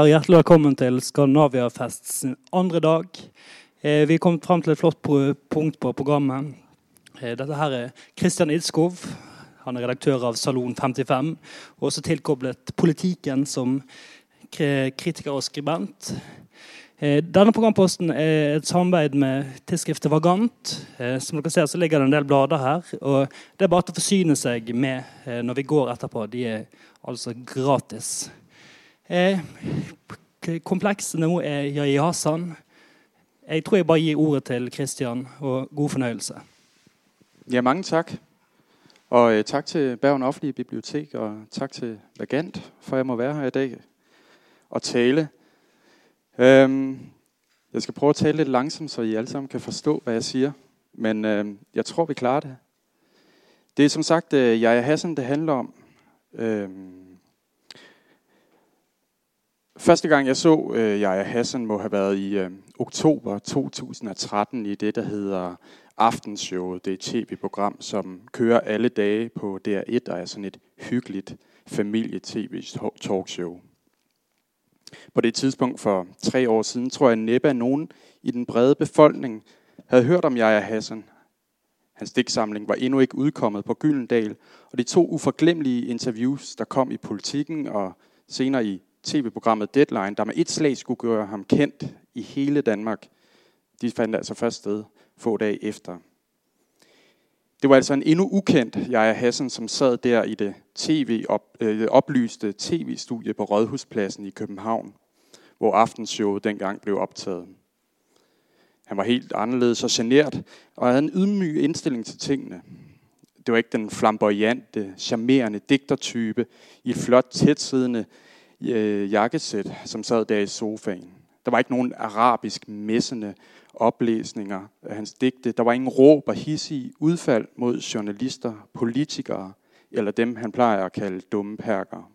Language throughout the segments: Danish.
er hjertelig velkommen til Skandinaviafests andre dag. Eh, vi er kommet frem til et flott punkt på programmet. Eh, dette her er Christian Idskov. Han er redaktør av Salon 55. Og også tilkoblet politikken som kritiker og skribent. Eh, denne programposten er et samarbeid med tidsskriftet Vagant. Eh, som dere ser så ligger det en del blader her. og Det er bare til å forsyne seg med eh, når vi går etterpå. De er altså gratis. Eh, kompleksene nå er Yahi Hassan. Jeg tror jeg bare gir ordet til Christian, og god fornøjelse. Ja, mange tak. Og øh, tak til Bergen Offentlige Bibliotek, og tak til Vagant, for jeg må være her i dag og tale. Øhm, jeg skal prøve at tale lidt langsomt, så I alle sammen kan forstå, hvad jeg siger. Men øh, jeg tror, vi klarer det. Det er som sagt øh, Jaja Hassan, det handler om. Øhm, Første gang jeg så øh, Jaja Hassan må have været i øh, oktober 2013 i det, der hedder Aftenshowet. Det er et tv-program, som kører alle dage på DR1 og er sådan et hyggeligt familie-tv-talkshow. På det tidspunkt for tre år siden, tror jeg næppe, at nogen i den brede befolkning havde hørt om Jaja Hassan. Hans digtsamling var endnu ikke udkommet på Gyldendal, og de to uforglemmelige interviews, der kom i politikken og senere i tv-programmet Deadline, der med et slag skulle gøre ham kendt i hele Danmark, de fandt altså først sted få dage efter. Det var altså en endnu ukendt Jaja Hassan, som sad der i det TV op, øh, oplyste tv-studie på Rådhuspladsen i København, hvor aftenshowet dengang blev optaget. Han var helt anderledes og genert, og havde en ydmyg indstilling til tingene. Det var ikke den flamboyante, charmerende digtertype i et flot, tætsiddende øh, jakkesæt, som sad der i sofaen. Der var ikke nogen arabisk messende oplæsninger af hans digte. Der var ingen råb og hissige udfald mod journalister, politikere eller dem, han plejer at kalde dumme perker.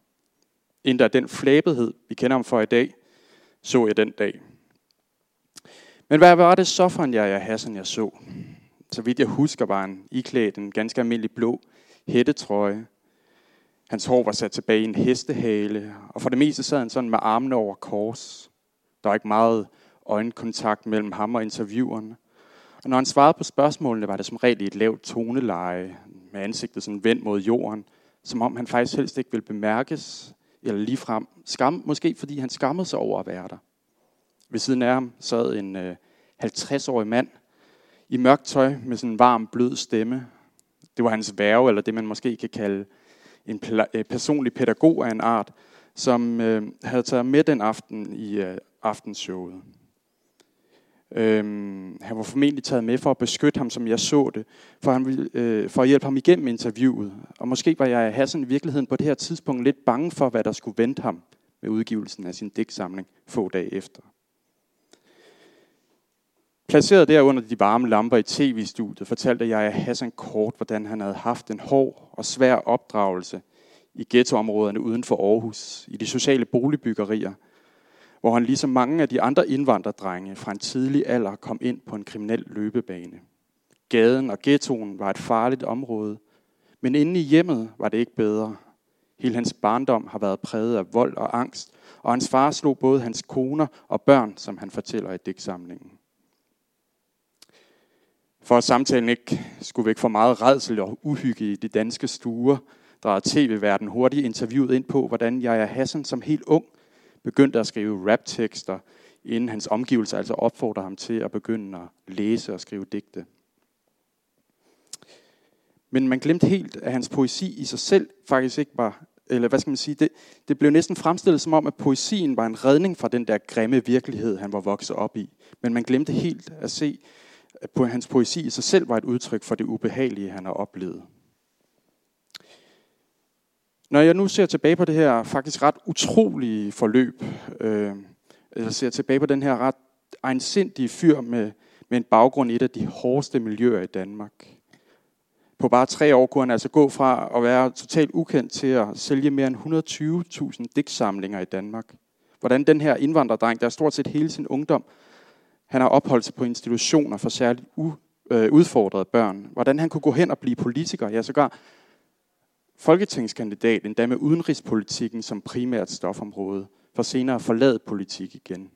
Endda den flæbethed, vi kender ham for i dag, så jeg den dag. Men hvad var det så for en Jaja Hassan, jeg så? Så vidt jeg husker, var han iklædt en ganske almindelig blå hættetrøje, Hans hår var sat tilbage i en hestehale, og for det meste sad han sådan med armene over kors. Der var ikke meget øjenkontakt mellem ham og intervieweren. Og når han svarede på spørgsmålene, var det som regel i et lavt toneleje, med ansigtet sådan vendt mod jorden, som om han faktisk helst ikke ville bemærkes, eller ligefrem skam, måske fordi han skammede sig over at være der. Ved siden af ham sad en øh, 50-årig mand i mørkt tøj med sådan en varm, blød stemme. Det var hans værve, eller det man måske kan kalde en øh, personlig pædagog af en art, som øh, havde taget med den aften i øh, aftenshowet. Øhm, han var formentlig taget med for at beskytte ham, som jeg så det, for, han ville, øh, for at hjælpe ham igennem interviewet. Og måske var jeg Hassan i virkeligheden på det her tidspunkt lidt bange for, hvad der skulle vente ham med udgivelsen af sin digtsamling få dage efter. Placeret der under de varme lamper i tv-studiet, fortalte jeg Hassan kort, hvordan han havde haft en hård og svær opdragelse i ghettoområderne uden for Aarhus, i de sociale boligbyggerier, hvor han ligesom mange af de andre indvandrerdrenge fra en tidlig alder kom ind på en kriminel løbebane. Gaden og ghettoen var et farligt område, men inde i hjemmet var det ikke bedre. Hele hans barndom har været præget af vold og angst, og hans far slog både hans koner og børn, som han fortæller i digtsamlingen. For at samtalen ikke skulle væk for meget redsel og uhygge i de danske stuer, drager tv-verden hurtigt interviewet ind på, hvordan Jaja Hassan som helt ung begyndte at skrive raptekster, inden hans omgivelser altså opfordrer ham til at begynde at læse og skrive digte. Men man glemte helt, at hans poesi i sig selv faktisk ikke var, eller hvad skal man sige, det, det blev næsten fremstillet som om, at poesien var en redning fra den der grimme virkelighed, han var vokset op i. Men man glemte helt at se, at hans poesi i sig selv var et udtryk for det ubehagelige, han har oplevet. Når jeg nu ser tilbage på det her faktisk ret utrolige forløb, øh, eller ser tilbage på den her ret egensindige fyr med, med en baggrund i et af de hårdeste miljøer i Danmark. På bare tre år kunne han altså gå fra at være totalt ukendt til at sælge mere end 120.000 digtsamlinger i Danmark. Hvordan den her indvandrerdreng, der stort set hele sin ungdom han har opholdt sig på institutioner for særligt u, øh, udfordrede børn. Hvordan han kunne gå hen og blive politiker, ja sågar folketingskandidat, endda med udenrigspolitikken som primært stofområde, for senere at forlade politik igen.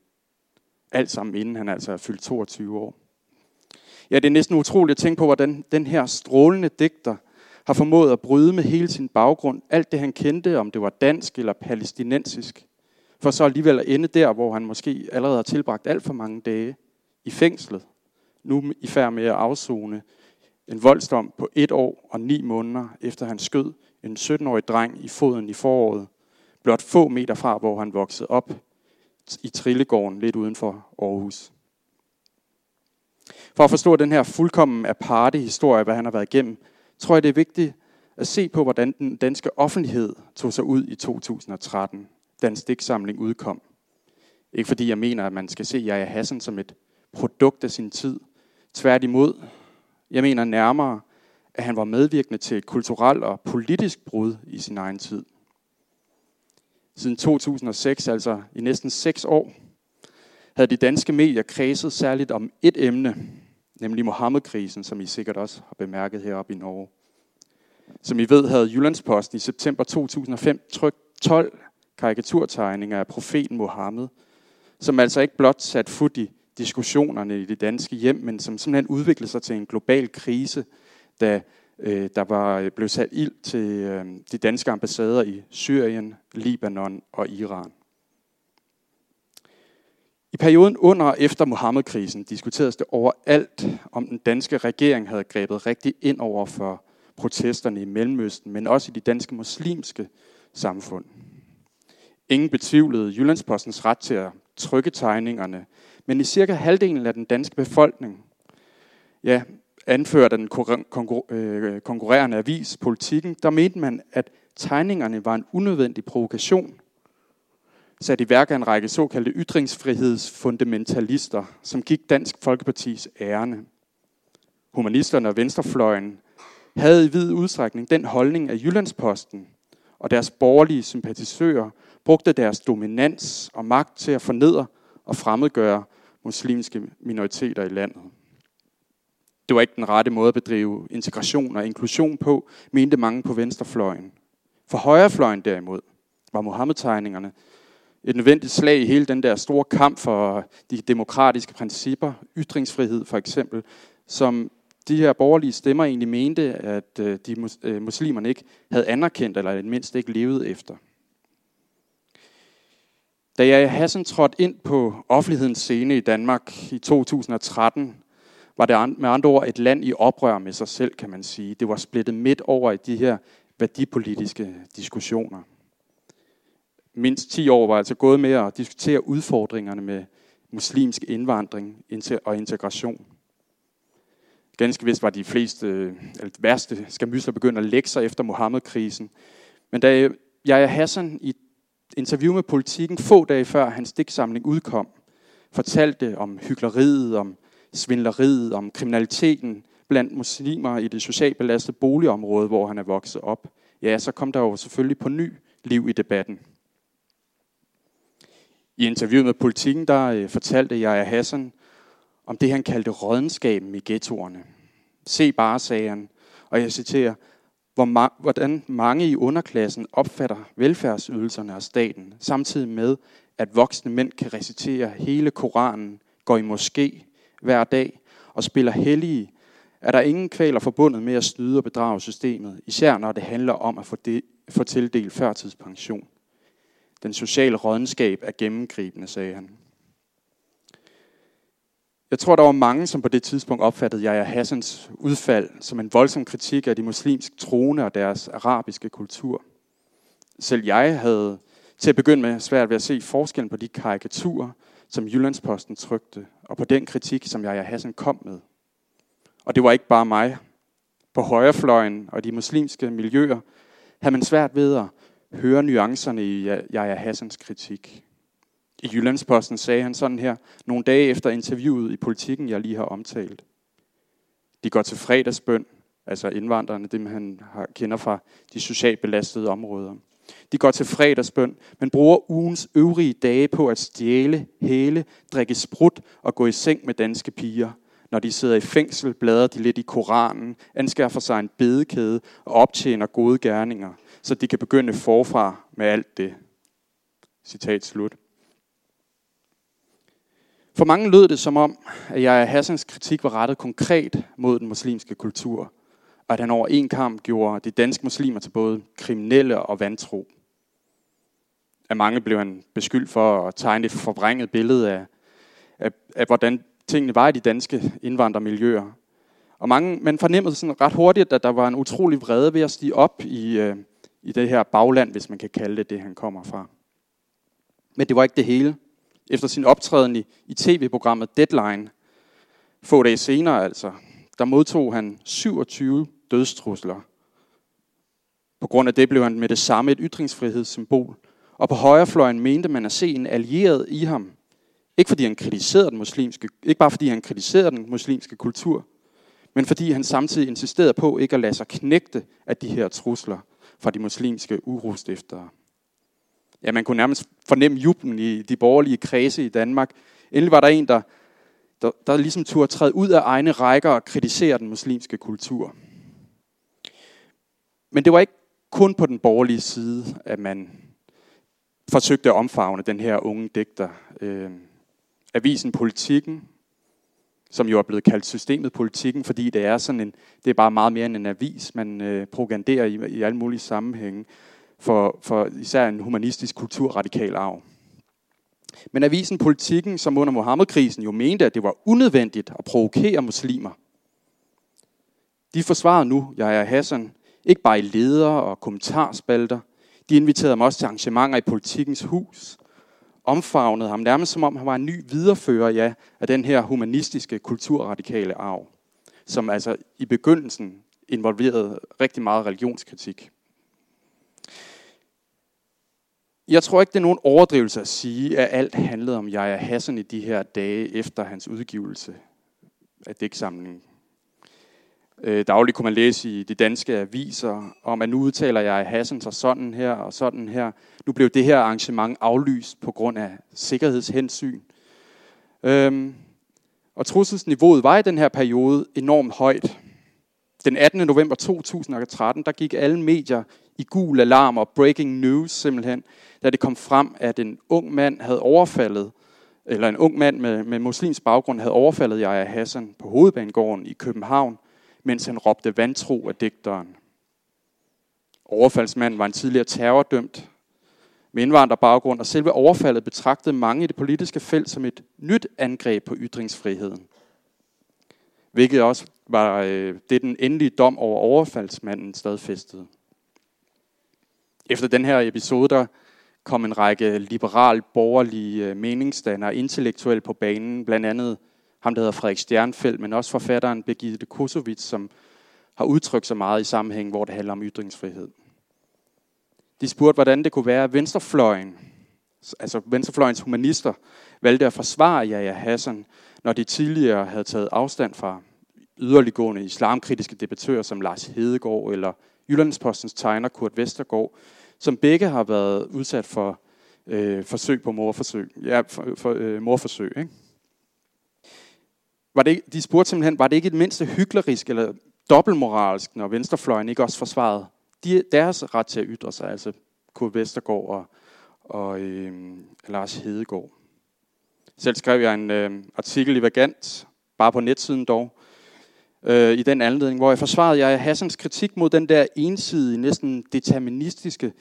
Alt sammen inden han altså er fyldt 22 år. Ja, det er næsten utroligt at tænke på, hvordan den her strålende digter har formået at bryde med hele sin baggrund, alt det han kendte, om det var dansk eller palæstinensisk, for så alligevel at ende der, hvor han måske allerede har tilbragt alt for mange dage i fængslet, nu i færd med at afzone en voldsdom på et år og ni måneder, efter han skød en 17-årig dreng i foden i foråret, blot få meter fra, hvor han voksede op i Trillegården lidt uden for Aarhus. For at forstå den her fuldkommen aparte historie, hvad han har været igennem, tror jeg, det er vigtigt at se på, hvordan den danske offentlighed tog sig ud i 2013, da en stiksamling udkom. Ikke fordi jeg mener, at man skal se Jaja Hassan som et produkt af sin tid. Tværtimod, jeg mener nærmere, at han var medvirkende til et kulturelt og politisk brud i sin egen tid. Siden 2006, altså i næsten seks år, havde de danske medier kredset særligt om et emne, nemlig Mohammed-krisen, som I sikkert også har bemærket heroppe i Norge. Som I ved, havde Jyllandsposten i september 2005 trykt 12 karikaturtegninger af profeten Mohammed, som altså ikke blot sat fod i diskussionerne i det danske hjem, men som simpelthen udviklede sig til en global krise, da øh, der var øh, blevet sat ild til øh, de danske ambassader i Syrien, Libanon og Iran. I perioden under og efter Mohammed-krisen diskuteredes det overalt, om den danske regering havde grebet rigtig ind over for protesterne i Mellemøsten, men også i de danske muslimske samfund. Ingen betvivlede Jyllandspostens ret til at trykke tegningerne, men i cirka halvdelen af den danske befolkning, ja, anført af den øh, konkurrerende avis Politikken, der mente man, at tegningerne var en unødvendig provokation, sat i værk af en række såkaldte ytringsfrihedsfundamentalister, som gik Dansk Folkepartis ærne. Humanisterne og Venstrefløjen havde i vid udstrækning den holdning, af Jyllandsposten og deres borgerlige sympatisører brugte deres dominans og magt til at fornedre og fremmedgøre muslimske minoriteter i landet. Det var ikke den rette måde at bedrive integration og inklusion på, mente mange på venstrefløjen. For højrefløjen derimod var Mohammed-tegningerne et nødvendigt slag i hele den der store kamp for de demokratiske principper, ytringsfrihed for eksempel, som de her borgerlige stemmer egentlig mente, at øh, de øh, muslimerne ikke havde anerkendt, eller i mindst ikke levet efter. Da jeg Hassan trådte ind på offentlighedens scene i Danmark i 2013, var det med andre ord et land i oprør med sig selv, kan man sige. Det var splittet midt over i de her værdipolitiske diskussioner. Mindst 10 år var altså gået med at diskutere udfordringerne med muslimsk indvandring og integration. Ganske vist var de fleste, eller værste skamysler begyndt at lægge sig efter Mohammed-krisen. Men da jeg Hassan i interview med politikken få dage før hans digtsamling udkom, fortalte om hyggeleriet, om svindleriet, om kriminaliteten blandt muslimer i det socialt belastede boligområde, hvor han er vokset op, ja, så kom der jo selvfølgelig på ny liv i debatten. I interviewet med politikken, der øh, fortalte jeg Hassan om det, han kaldte rådenskaben i ghettoerne. Se bare, sagde han, og jeg citerer, hvor hvordan mange i underklassen opfatter velfærdsydelserne af staten, samtidig med, at voksne mænd kan recitere hele Koranen, går i moské hver dag og spiller hellige, er der ingen kvaler forbundet med at snyde og bedrage systemet, især når det handler om at få, de, få tildelt førtidspension. Den sociale rådenskab er gennemgribende, sagde han. Jeg tror, der var mange, som på det tidspunkt opfattede Yahya Hassans udfald som en voldsom kritik af de muslimske troende og deres arabiske kultur. Selv jeg havde til at begynde med svært ved at se forskellen på de karikaturer, som Jyllandsposten trykte, og på den kritik, som Yahya Hassan kom med. Og det var ikke bare mig. På højrefløjen og de muslimske miljøer havde man svært ved at høre nuancerne i Yahya Hassans kritik. I Jyllandsposten sagde han sådan her, nogle dage efter interviewet i politikken, jeg lige har omtalt. De går til fredagsbøn, altså indvandrerne, dem han kender fra de socialt belastede områder. De går til fredagsbøn, men bruger ugens øvrige dage på at stjæle, hæle, drikke sprut og gå i seng med danske piger. Når de sidder i fængsel, bladrer de lidt i Koranen, anskaffer sig en bedekæde og optjener gode gerninger, så de kan begynde forfra med alt det. Citat slut. For mange lød det som om, at jeg Hassans kritik var rettet konkret mod den muslimske kultur, og at han over en kamp gjorde de danske muslimer til både kriminelle og vantro. Af mange blev han beskyldt for at tegne et forvrænget billede af, af, af hvordan tingene var i de danske indvandrermiljøer. Og mange, man fornemmede sådan ret hurtigt, at der var en utrolig vrede ved at stige op i, øh, i det her bagland, hvis man kan kalde det det, han kommer fra. Men det var ikke det hele. Efter sin optræden i, i tv-programmet Deadline, få dage senere altså, der modtog han 27 dødstrusler. På grund af det blev han med det samme et ytringsfrihedssymbol. Og på højrefløjen mente man at se en allieret i ham. Ikke fordi han kritiserede den muslimske, ikke bare fordi han kritiserede den muslimske kultur, men fordi han samtidig insisterede på ikke at lade sig knægte af de her trusler fra de muslimske urostiftere. Ja, man kunne nærmest fornemme jublen i de borgerlige kredse i Danmark. Endelig var der en, der, der, der ligesom turde træde ud af egne rækker og kritisere den muslimske kultur. Men det var ikke kun på den borgerlige side, at man forsøgte at omfavne den her unge digter. Øh, avisen Politikken som jo er blevet kaldt systemet politikken, fordi det er sådan en, det er bare meget mere end en avis, man øh, propaganderer i, i alle mulige sammenhænge for, for især en humanistisk kulturradikal arv. Men avisen Politikken, som under Mohammed-krisen jo mente, at det var unødvendigt at provokere muslimer, de forsvarede nu Yahya Hassan, ikke bare i ledere og kommentarspalter, de inviterede ham også til arrangementer i politikens hus, omfavnede ham, nærmest som om han var en ny viderefører ja, af den her humanistiske kulturradikale arv, som altså i begyndelsen involverede rigtig meget religionskritik. Jeg tror ikke, det er nogen overdrivelse at sige, at alt handlede om Jaja Hassan i de her dage efter hans udgivelse af digtsamlingen. Øh, dagligt kunne man læse i de danske aviser om, at nu udtaler jeg Hassan sig sådan her og sådan her. Nu blev det her arrangement aflyst på grund af sikkerhedshensyn. Øhm, og trusselsniveauet var i den her periode enormt højt. Den 18. november 2013, der gik alle medier i gul alarm og breaking news simpelthen, da det kom frem, at en ung mand havde overfaldet, eller en ung mand med, med muslims baggrund havde overfaldet Jaja Hassan på hovedbanegården i København – mens han råbte vantro af digteren. Overfaldsmanden var en tidligere terrordømt med indvandrerbaggrund, og selve overfaldet betragtede mange i det politiske felt som et nyt angreb på ytringsfriheden. Hvilket også var øh, det, den endelige dom over overfaldsmanden stadfæstede. Efter den her episode, der kom en række liberal borgerlige øh, meningsdannere intellektuelle på banen, blandt andet ham, der hedder Frederik Stjernfeldt, men også forfatteren Birgitte Kosovits, som har udtrykt sig meget i sammenhæng, hvor det handler om ytringsfrihed. De spurgte, hvordan det kunne være, at venstrefløjen, altså venstrefløjens humanister, valgte at forsvare Yahya Hassan, når de tidligere havde taget afstand fra yderliggående islamkritiske debattører som Lars Hedegaard eller Jyllandspostens tegner Kurt Vestergaard, som begge har været udsat for øh, forsøg på morforsøg. Ja, for, for øh, morforsøg, ikke? Var det, de spurgte simpelthen, var det ikke et mindste hyklerisk eller dobbeltmoralsk, når venstrefløjen ikke også forsvarede de, deres ret til at ytre sig, altså Kurt Vestergaard og, og øh, Lars Hedegaard. Selv skrev jeg en øh, artikel i Vagant, bare på netsiden dog, øh, i den anledning, hvor jeg forsvarede jeg Hassans kritik mod den der ensidige, næsten deterministiske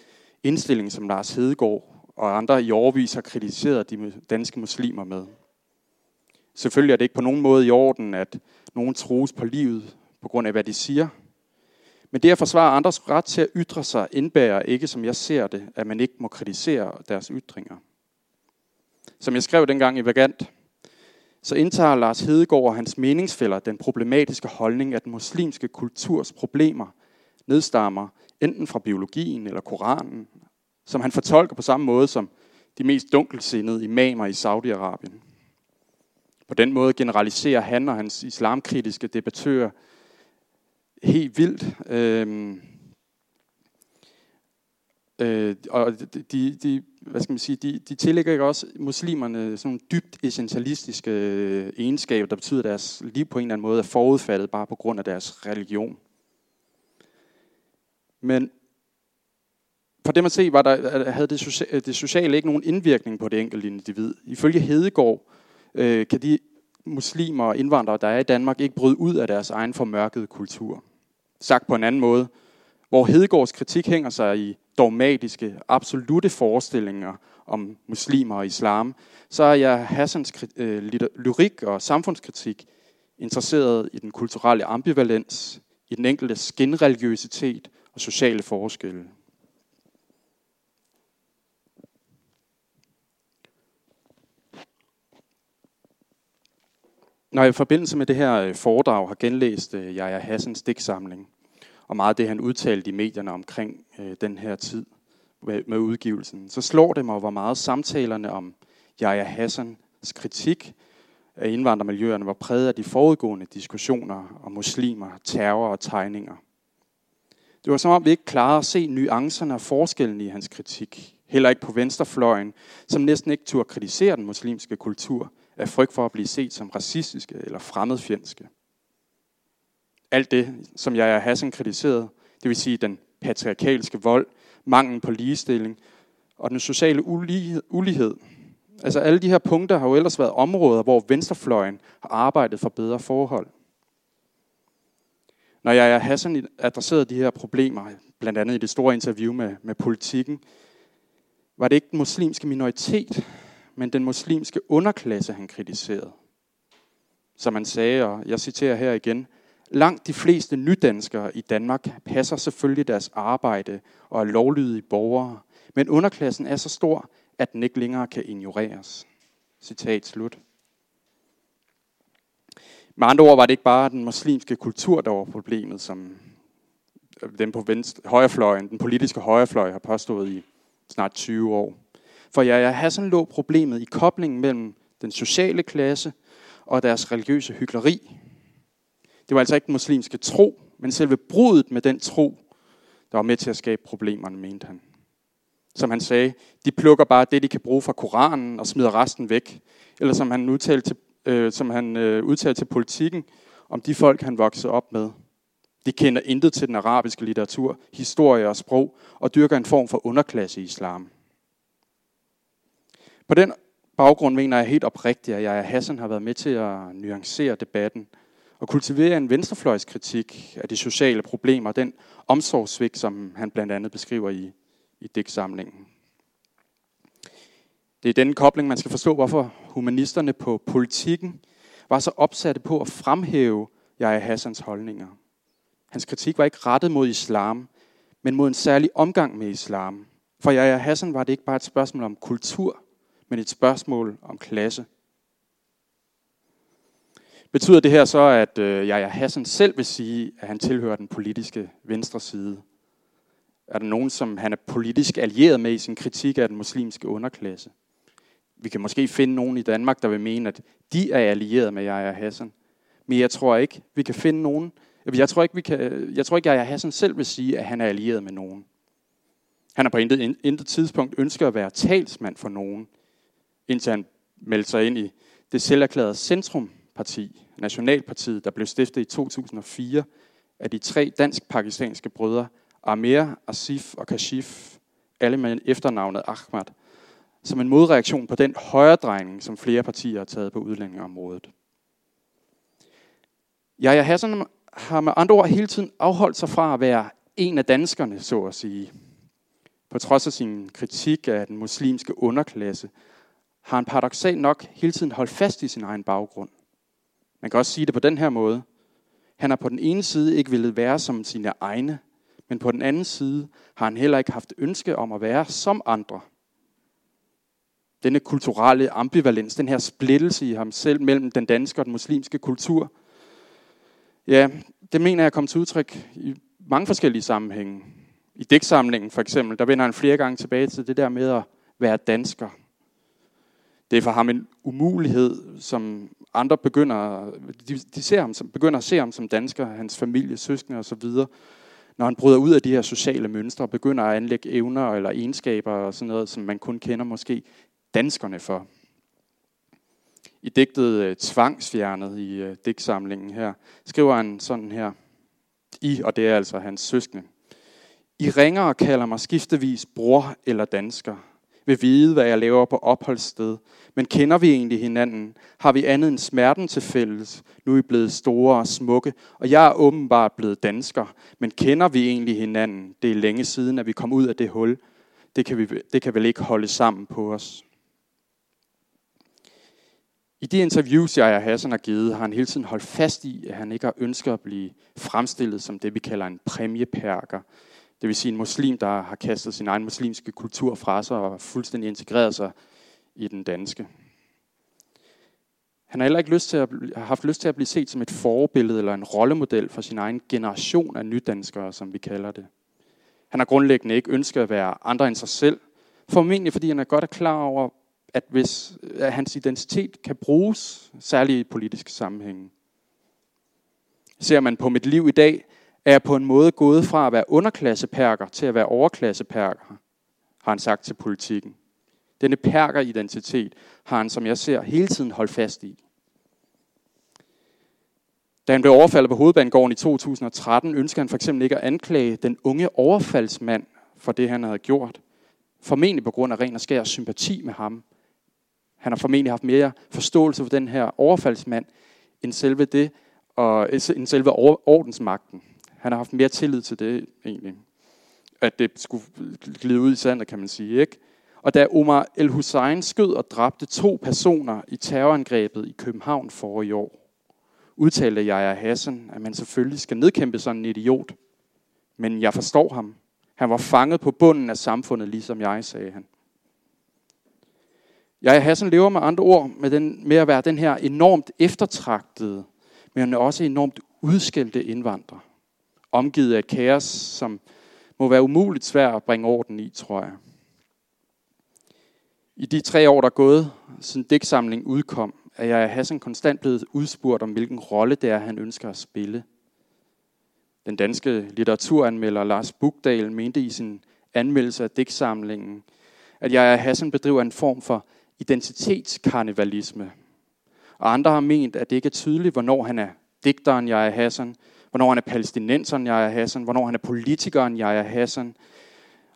indstilling, som Lars Hedegaard og andre i overvis har kritiseret de danske muslimer med. Selvfølgelig er det ikke på nogen måde i orden, at nogen trues på livet på grund af, hvad de siger. Men det at forsvare andres ret til at ytre sig indbærer ikke, som jeg ser det, at man ikke må kritisere deres ytringer. Som jeg skrev dengang i Vagant, så indtager Lars Hedegaard og hans meningsfælder den problematiske holdning, at den muslimske kulturs problemer nedstammer enten fra biologien eller Koranen, som han fortolker på samme måde som de mest dunkelsindede imamer i Saudi-Arabien. På den måde generaliserer han og hans islamkritiske debattører helt vildt. Øh, øh, og de, de, hvad skal man sige, de, de tillægger ikke også muslimerne sådan dybt essentialistiske øh, egenskaber, der betyder, at deres liv på en eller anden måde er forudfattet bare på grund af deres religion. Men for dem at se, var der, havde det, sociale, det sociale ikke nogen indvirkning på det enkelte individ. Ifølge Hedegaard øh, kan de muslimer og indvandrere, der er i Danmark, ikke bryde ud af deres egen formørkede kultur. Sagt på en anden måde, hvor Hedegaards kritik hænger sig i dogmatiske, absolute forestillinger om muslimer og islam, så er jeg Hassans øh, lyrik og samfundskritik interesseret i den kulturelle ambivalens, i den enkelte skinreligiøsitet og sociale forskelle. Når jeg i forbindelse med det her øh, foredrag har genlæst øh, Jaja Hassans digtsamling, og meget af det, han udtalte i medierne omkring øh, den her tid med, med udgivelsen, så slår det mig, hvor meget samtalerne om Jaja Hassans kritik af indvandrermiljøerne var præget af de forudgående diskussioner om muslimer, terror og tegninger. Det var som om, vi ikke klarede at se nuancerne og forskellen i hans kritik. Heller ikke på venstrefløjen, som næsten ikke turde kritisere den muslimske kultur, af frygt for at blive set som racistiske eller fremmedfjendske. Alt det, som jeg er Hassan kritiseret, det vil sige den patriarkalske vold, manglen på ligestilling og den sociale ulighed. Altså alle de her punkter har jo ellers været områder, hvor venstrefløjen har arbejdet for bedre forhold. Når jeg er Hassan adresserede de her problemer, blandt andet i det store interview med, med politikken, var det ikke den muslimske minoritet, men den muslimske underklasse, han kritiserede. Som han sagde, og jeg citerer her igen, Langt de fleste nydanskere i Danmark passer selvfølgelig deres arbejde og er lovlydige borgere, men underklassen er så stor, at den ikke længere kan ignoreres. Citat slut. Med andre ord var det ikke bare den muslimske kultur, der var problemet, som den på venstre, højrefløjen, den politiske højrefløj har påstået i snart 20 år. For jeg har sådan lå problemet i koblingen mellem den sociale klasse og deres religiøse hyggeleri. Det var altså ikke den muslimske tro, men selve brudet med den tro, der var med til at skabe problemerne, mente han. Som han sagde, de plukker bare det, de kan bruge fra Koranen og smider resten væk. Eller som han udtalte til, øh, som han, øh, udtalte til politikken om de folk, han voksede op med. De kender intet til den arabiske litteratur, historie og sprog, og dyrker en form for underklasse i islam. På den baggrund mener jeg helt oprigtigt, at jeg Hassan har været med til at nuancere debatten og kultivere en venstrefløjskritik af de sociale problemer, den omsorgssvigt, som han blandt andet beskriver i, i digtsamlingen. Det er denne kobling, man skal forstå, hvorfor humanisterne på politikken var så opsatte på at fremhæve Jaja Hassans holdninger. Hans kritik var ikke rettet mod islam, men mod en særlig omgang med islam. For Jaja Hassan var det ikke bare et spørgsmål om kultur, men et spørgsmål om klasse. Betyder det her så, at øh, Jaja Hassan selv vil sige, at han tilhører den politiske venstre side? Er der nogen, som han er politisk allieret med i sin kritik af den muslimske underklasse? Vi kan måske finde nogen i Danmark, der vil mene, at de er allieret med Jaja Hassan. Men jeg tror ikke, vi kan finde nogen. Jeg tror ikke, vi kan, øh, jeg tror ikke, Jaja Hassan selv vil sige, at han er allieret med nogen. Han har på intet, intet tidspunkt ønsket at være talsmand for nogen, indtil han meldte sig ind i det selverklærede parti, Nationalpartiet, der blev stiftet i 2004 af de tre dansk-pakistanske brødre Amir, Asif og Kashif, alle med efternavnet Ahmad, som en modreaktion på den højredrejning, som flere partier har taget på udlændingeområdet. Jaja Hassan har med andre ord hele tiden afholdt sig fra at være en af danskerne, så at sige. På trods af sin kritik af den muslimske underklasse, har han paradoxalt nok hele tiden holdt fast i sin egen baggrund. Man kan også sige det på den her måde. Han har på den ene side ikke ville være som sine egne, men på den anden side har han heller ikke haft ønske om at være som andre. Denne kulturelle ambivalens, den her splittelse i ham selv mellem den danske og den muslimske kultur, ja, det mener jeg kommer til udtryk i mange forskellige sammenhænge. I digtsamlingen for eksempel, der vender han flere gange tilbage til det der med at være dansker. Det er for ham en umulighed, som andre begynder, de, de ser ham som, begynder at se ham som dansker, hans familie, søskende osv., når han bryder ud af de her sociale mønstre og begynder at anlægge evner eller egenskaber og sådan noget, som man kun kender måske danskerne for. I digtet øh, Tvangsfjernet i øh, digtsamlingen her, skriver han sådan her, i, og det er altså hans søskende, I ringer og kalder mig skiftevis bror eller dansker. Vil vide, hvad jeg laver på opholdssted. Men kender vi egentlig hinanden? Har vi andet end smerten til fælles? Nu er I blevet store og smukke, og jeg er åbenbart blevet dansker. Men kender vi egentlig hinanden? Det er længe siden, at vi kom ud af det hul. Det kan, vi, det kan vel ikke holde sammen på os. I de interviews, jeg og Hassan har givet, har han hele tiden holdt fast i, at han ikke har ønsket at blive fremstillet som det, vi kalder en præmieperker. Det vil sige en muslim, der har kastet sin egen muslimske kultur fra sig og fuldstændig integreret sig i den danske. Han har heller ikke lyst til at, har haft lyst til at blive set som et forbillede eller en rollemodel for sin egen generation af nydanskere, som vi kalder det. Han har grundlæggende ikke ønsket at være andre end sig selv, formentlig fordi han er godt klar over, at hvis at hans identitet kan bruges, særligt i politiske sammenhænge. Ser man på mit liv i dag, er jeg på en måde gået fra at være underklasseperker til at være overklasseperker, har han sagt til politikken. Denne perkeridentitet har han, som jeg ser, hele tiden holdt fast i. Da han blev overfaldet på hovedbanegården i 2013, ønskede han for eksempel ikke at anklage den unge overfaldsmand for det, han havde gjort. Formentlig på grund af ren og skær sympati med ham. Han har formentlig haft mere forståelse for den her overfaldsmand, end selve det, og end selve ordensmagten. Han har haft mere tillid til det egentlig. At det skulle glide ud i sandet, kan man sige. Ikke? Og da Omar El Hussein skød og dræbte to personer i terrorangrebet i København for i år, udtalte jeg af Hassan, at man selvfølgelig skal nedkæmpe sådan en idiot. Men jeg forstår ham. Han var fanget på bunden af samfundet, ligesom jeg, sagde han. Jeg Hassan lever med andre ord med, den, med at være den her enormt eftertragtede, men også enormt udskældte indvandrer omgivet af et kaos, som må være umuligt svært at bringe orden i, tror jeg. I de tre år, der er gået, siden digtsamlingen udkom, er jeg af Hassan konstant blevet udspurgt om, hvilken rolle det er, han ønsker at spille. Den danske litteraturanmelder Lars Bugdal mente i sin anmeldelse af digtsamlingen, at jeg af Hassan bedriver en form for identitetskarnevalisme. Og andre har ment, at det ikke er tydeligt, hvornår han er digteren jeg er Hassan, hvornår han er palæstinenseren, jeg er Hassan, hvornår han er politikeren, jeg er Hassan,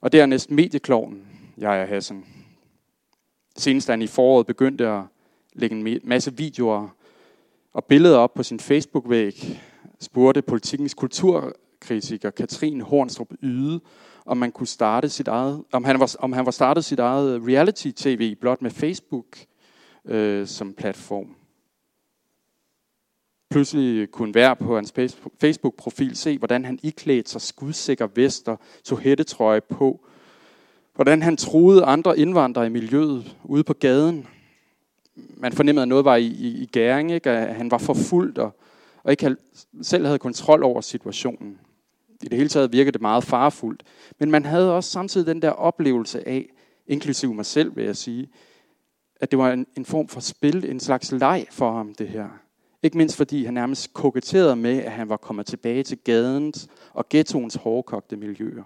og dernæst mediekloven, jeg er Hassan. Senest han i foråret begyndte at lægge en masse videoer og billeder op på sin Facebook-væg, spurgte politikens kulturkritiker Katrin Hornstrup Yde, om man kunne starte sit eget, om han var, om han var startet sit eget reality-tv blot med Facebook øh, som platform pludselig kunne være på hans Facebook-profil se, hvordan han iklædte sig skudsikker vest og tog hættetrøje på. Hvordan han troede andre indvandrere i miljøet ude på gaden. Man fornemmede, at noget var i, i, i gæring, ikke? at han var forfulgt og, og ikke selv havde kontrol over situationen. I det hele taget virkede det meget farefuldt. Men man havde også samtidig den der oplevelse af, inklusive mig selv vil jeg sige, at det var en, en form for spil, en slags leg for ham, det her. Ikke mindst fordi han nærmest koketterede med, at han var kommet tilbage til gadens og ghettoens hårdkogte miljøer.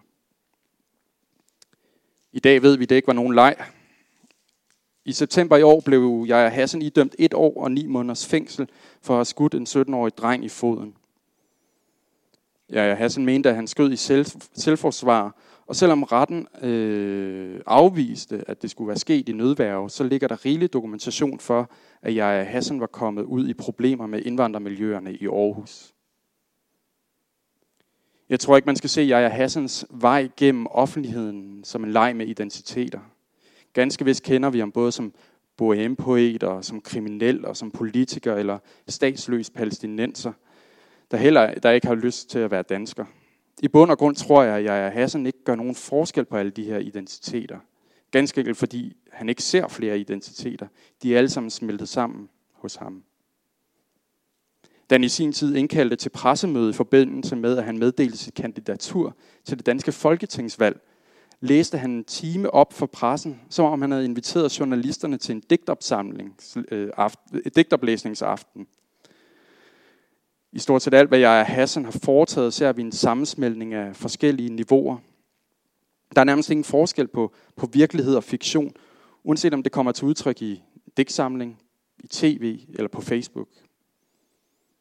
I dag ved vi, at det ikke var nogen leg. I september i år blev jeg Hassan idømt et år og ni måneders fængsel for at have skudt en 17-årig dreng i foden. Jeg og Hassan mente, at han skød i selv, selvforsvar, og selvom retten øh, afviste, at det skulle være sket i nødværve, så ligger der rigelig dokumentation for, at jeg Hassan var kommet ud i problemer med indvandrermiljøerne i Aarhus. Jeg tror ikke, man skal se Jaja Hassans vej gennem offentligheden som en leg med identiteter. Ganske vist kender vi ham både som bohempoet og som kriminel og som politiker eller statsløs palæstinenser, der heller der ikke har lyst til at være dansker. I bund og grund tror jeg, at Jaja Hassan ikke gør nogen forskel på alle de her identiteter. Ganske enkelt fordi han ikke ser flere identiteter. De er alle sammen smeltet sammen hos ham. Da han i sin tid indkaldte til pressemøde i forbindelse med, at han meddelte sit kandidatur til det danske folketingsvalg, læste han en time op for pressen, som om han havde inviteret journalisterne til en digtopsamling, øh, aften, øh, digtoplæsningsaften. I stort set alt, hvad jeg og Hassan har foretaget, ser vi en sammensmeltning af forskellige niveauer. Der er nærmest ingen forskel på, på virkelighed og fiktion, uanset om det kommer til udtryk i digtsamling, i tv eller på Facebook.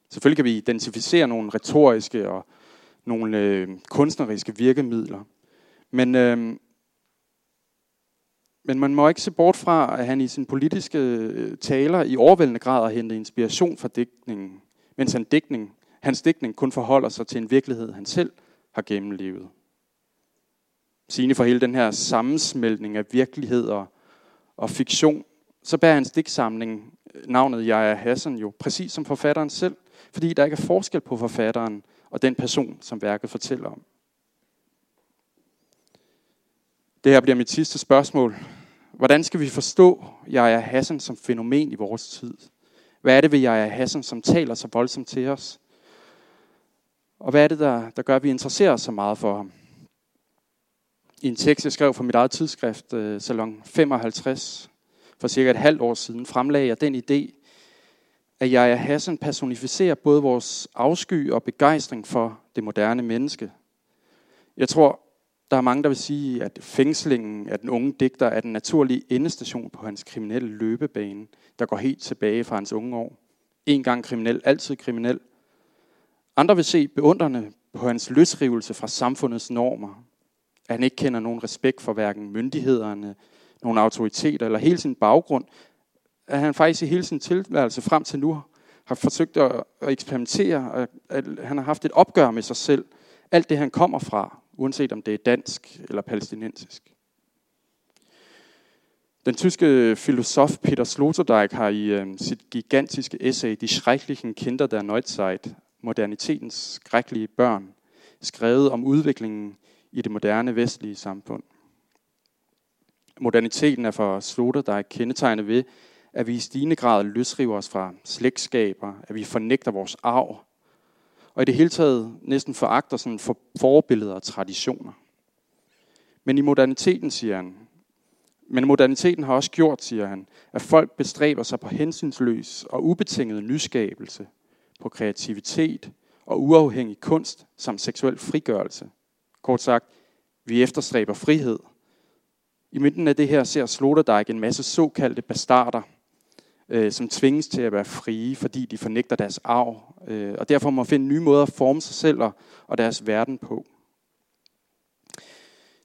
Selvfølgelig kan vi identificere nogle retoriske og nogle øh, kunstneriske virkemidler, Men, øh, men man må ikke se bort fra, at han i sin politiske øh, taler i overvældende grad har hentet inspiration fra digtningen, mens han digtning, hans digtning kun forholder sig til en virkelighed, han selv har gennemlevet. Sine for hele den her sammensmeltning af virkelighed og, fiktion, så bærer hans digtsamling øh, navnet Jeg er Hassan jo, præcis som forfatteren selv, fordi der ikke er forskel på forfatteren og den person, som værket fortæller om. Det her bliver mit sidste spørgsmål. Hvordan skal vi forstå Jeg er Hassan som fænomen i vores tid? Hvad er det ved Jeg er Hassan, som taler så voldsomt til os? Og hvad er det, der, der gør, at vi interesserer os så meget for ham? I en tekst, jeg skrev for mit eget tidsskrift, øh, Salon 55, for cirka et halvt år siden, fremlagde jeg den idé, at jeg er Hassan personificerer både vores afsky og begejstring for det moderne menneske. Jeg tror, der er mange, der vil sige, at fængslingen af den unge digter er den naturlige endestation på hans kriminelle løbebane, der går helt tilbage fra hans unge år. En gang kriminel, altid kriminel. Andre vil se beundrende på hans løsrivelse fra samfundets normer. At han ikke kender nogen respekt for hverken myndighederne, nogen autoriteter eller hele sin baggrund. At han faktisk i hele sin tilværelse frem til nu har forsøgt at eksperimentere, at han har haft et opgør med sig selv. Alt det, han kommer fra, uanset om det er dansk eller palæstinensisk. Den tyske filosof Peter Sloterdijk har i øh, sit gigantiske essay De schrecklichen Kinder der Neuzeit, modernitetens skrækkelige børn, skrevet om udviklingen i det moderne vestlige samfund. Moderniteten er for Sloterdijk kendetegnet ved, at vi i stigende grad løsriver os fra slægtskaber, at vi fornægter vores arv, og i det hele taget næsten foragter sådan for forbilleder og traditioner. Men i moderniteten, siger han, men moderniteten har også gjort, siger han, at folk bestræber sig på hensynsløs og ubetinget nyskabelse, på kreativitet og uafhængig kunst samt seksuel frigørelse. Kort sagt, vi efterstræber frihed. I midten af det her ser Sloterdijk en masse såkaldte bastarder, øh, som tvinges til at være frie, fordi de fornægter deres arv, øh, og derfor må finde nye måder at forme sig selv og, og deres verden på.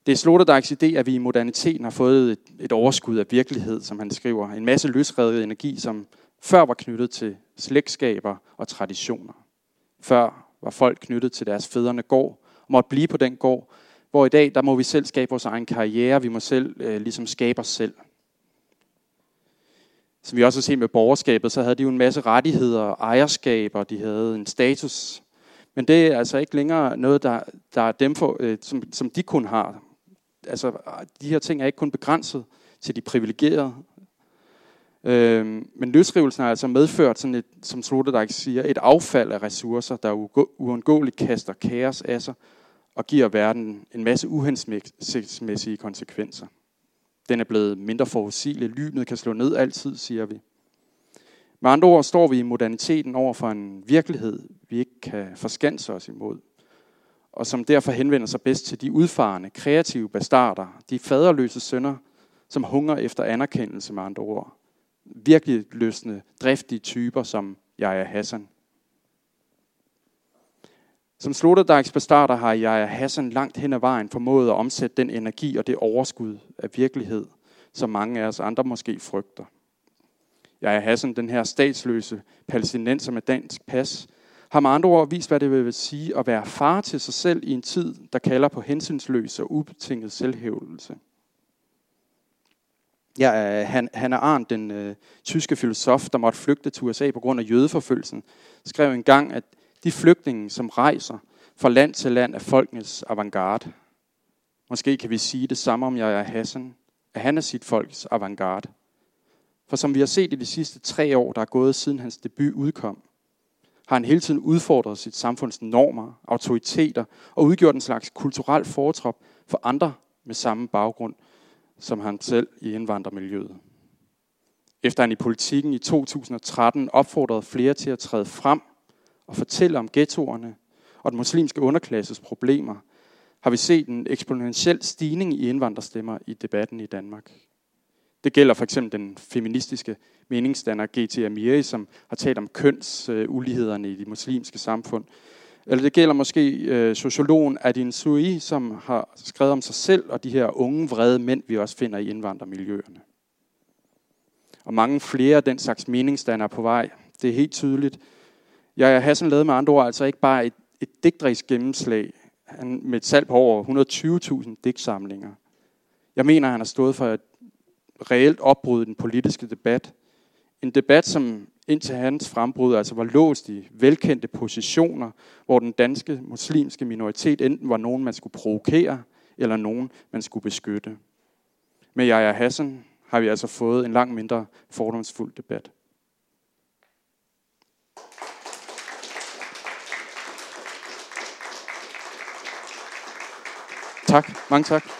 Det er Sloterdijks idé, at vi i moderniteten har fået et, et overskud af virkelighed, som han skriver. En masse løsredet energi, som før var knyttet til slægtskaber og traditioner. Før var folk knyttet til deres fædrene gård, og måtte blive på den gård, hvor i dag, der må vi selv skabe vores egen karriere, vi må selv øh, ligesom skabe os selv som vi også har set med borgerskabet, så havde de jo en masse rettigheder og ejerskaber, de havde en status. Men det er altså ikke længere noget, der, der er dem for, øh, som, som de kun har. Altså, de her ting er ikke kun begrænset til de privilegerede. Øh, men løsrivelsen har altså medført, sådan et, som Sloterdijk siger, et affald af ressourcer, der uundgåeligt kaster kaos af sig og giver verden en masse uhensigtsmæssige konsekvenser. Den er blevet mindre forudsigelig. Lynet kan slå ned altid, siger vi. Med andre ord står vi i moderniteten over for en virkelighed, vi ikke kan forskanse os imod, og som derfor henvender sig bedst til de udfarende, kreative bastarder, de faderløse sønner, som hunger efter anerkendelse med andre ord. Virkelig løsne, driftige typer som jeg er Hassan. Som sloterdijksbestarter har jeg Hassan langt hen ad vejen formået at omsætte den energi og det overskud af virkelighed, som mange af os andre måske frygter. Jeg er Hassan, den her statsløse palæstinenser med dansk pas, har med andre ord vist, hvad det vil sige at være far til sig selv i en tid, der kalder på hensynsløs og ubetinget selvhævelse. Ja, øh, han, han er Arndt, den øh, tyske filosof, der måtte flygte til USA på grund af jødeforfølgelsen, skrev engang, at de flygtninge, som rejser fra land til land af folkenes avantgarde. Måske kan vi sige det samme om jeg er Hassan, at han er sit folks avantgarde. For som vi har set i de sidste tre år, der er gået siden hans debut udkom, har han hele tiden udfordret sit samfunds normer, autoriteter og udgjort en slags kulturel foretrop for andre med samme baggrund som han selv i indvandrermiljøet. Efter han i politikken i 2013 opfordrede flere til at træde frem og fortælle om ghettoerne og den muslimske underklasses problemer, har vi set en eksponentiel stigning i indvandrerstemmer i debatten i Danmark. Det gælder for eksempel den feministiske meningsdanner G.T. Amiri, som har talt om kønsulighederne i de muslimske samfund. Eller det gælder måske øh, sociologen Adin Sui, som har skrevet om sig selv og de her unge, vrede mænd, vi også finder i indvandrermiljøerne. Og mange flere af den slags meningsdannere på vej. Det er helt tydeligt. Jeg Hassan lavede med andre ord altså ikke bare et, et digtrisk gennemslag han, med et salg på over 120.000 digtsamlinger. Jeg mener, han har stået for et reelt opbrud i den politiske debat. En debat, som indtil hans frembrud altså var låst i velkendte positioner, hvor den danske muslimske minoritet enten var nogen, man skulle provokere, eller nogen, man skulle beskytte. Med Jaja Hassan har vi altså fået en langt mindre fordomsfuld debat. Tak. Mange tak.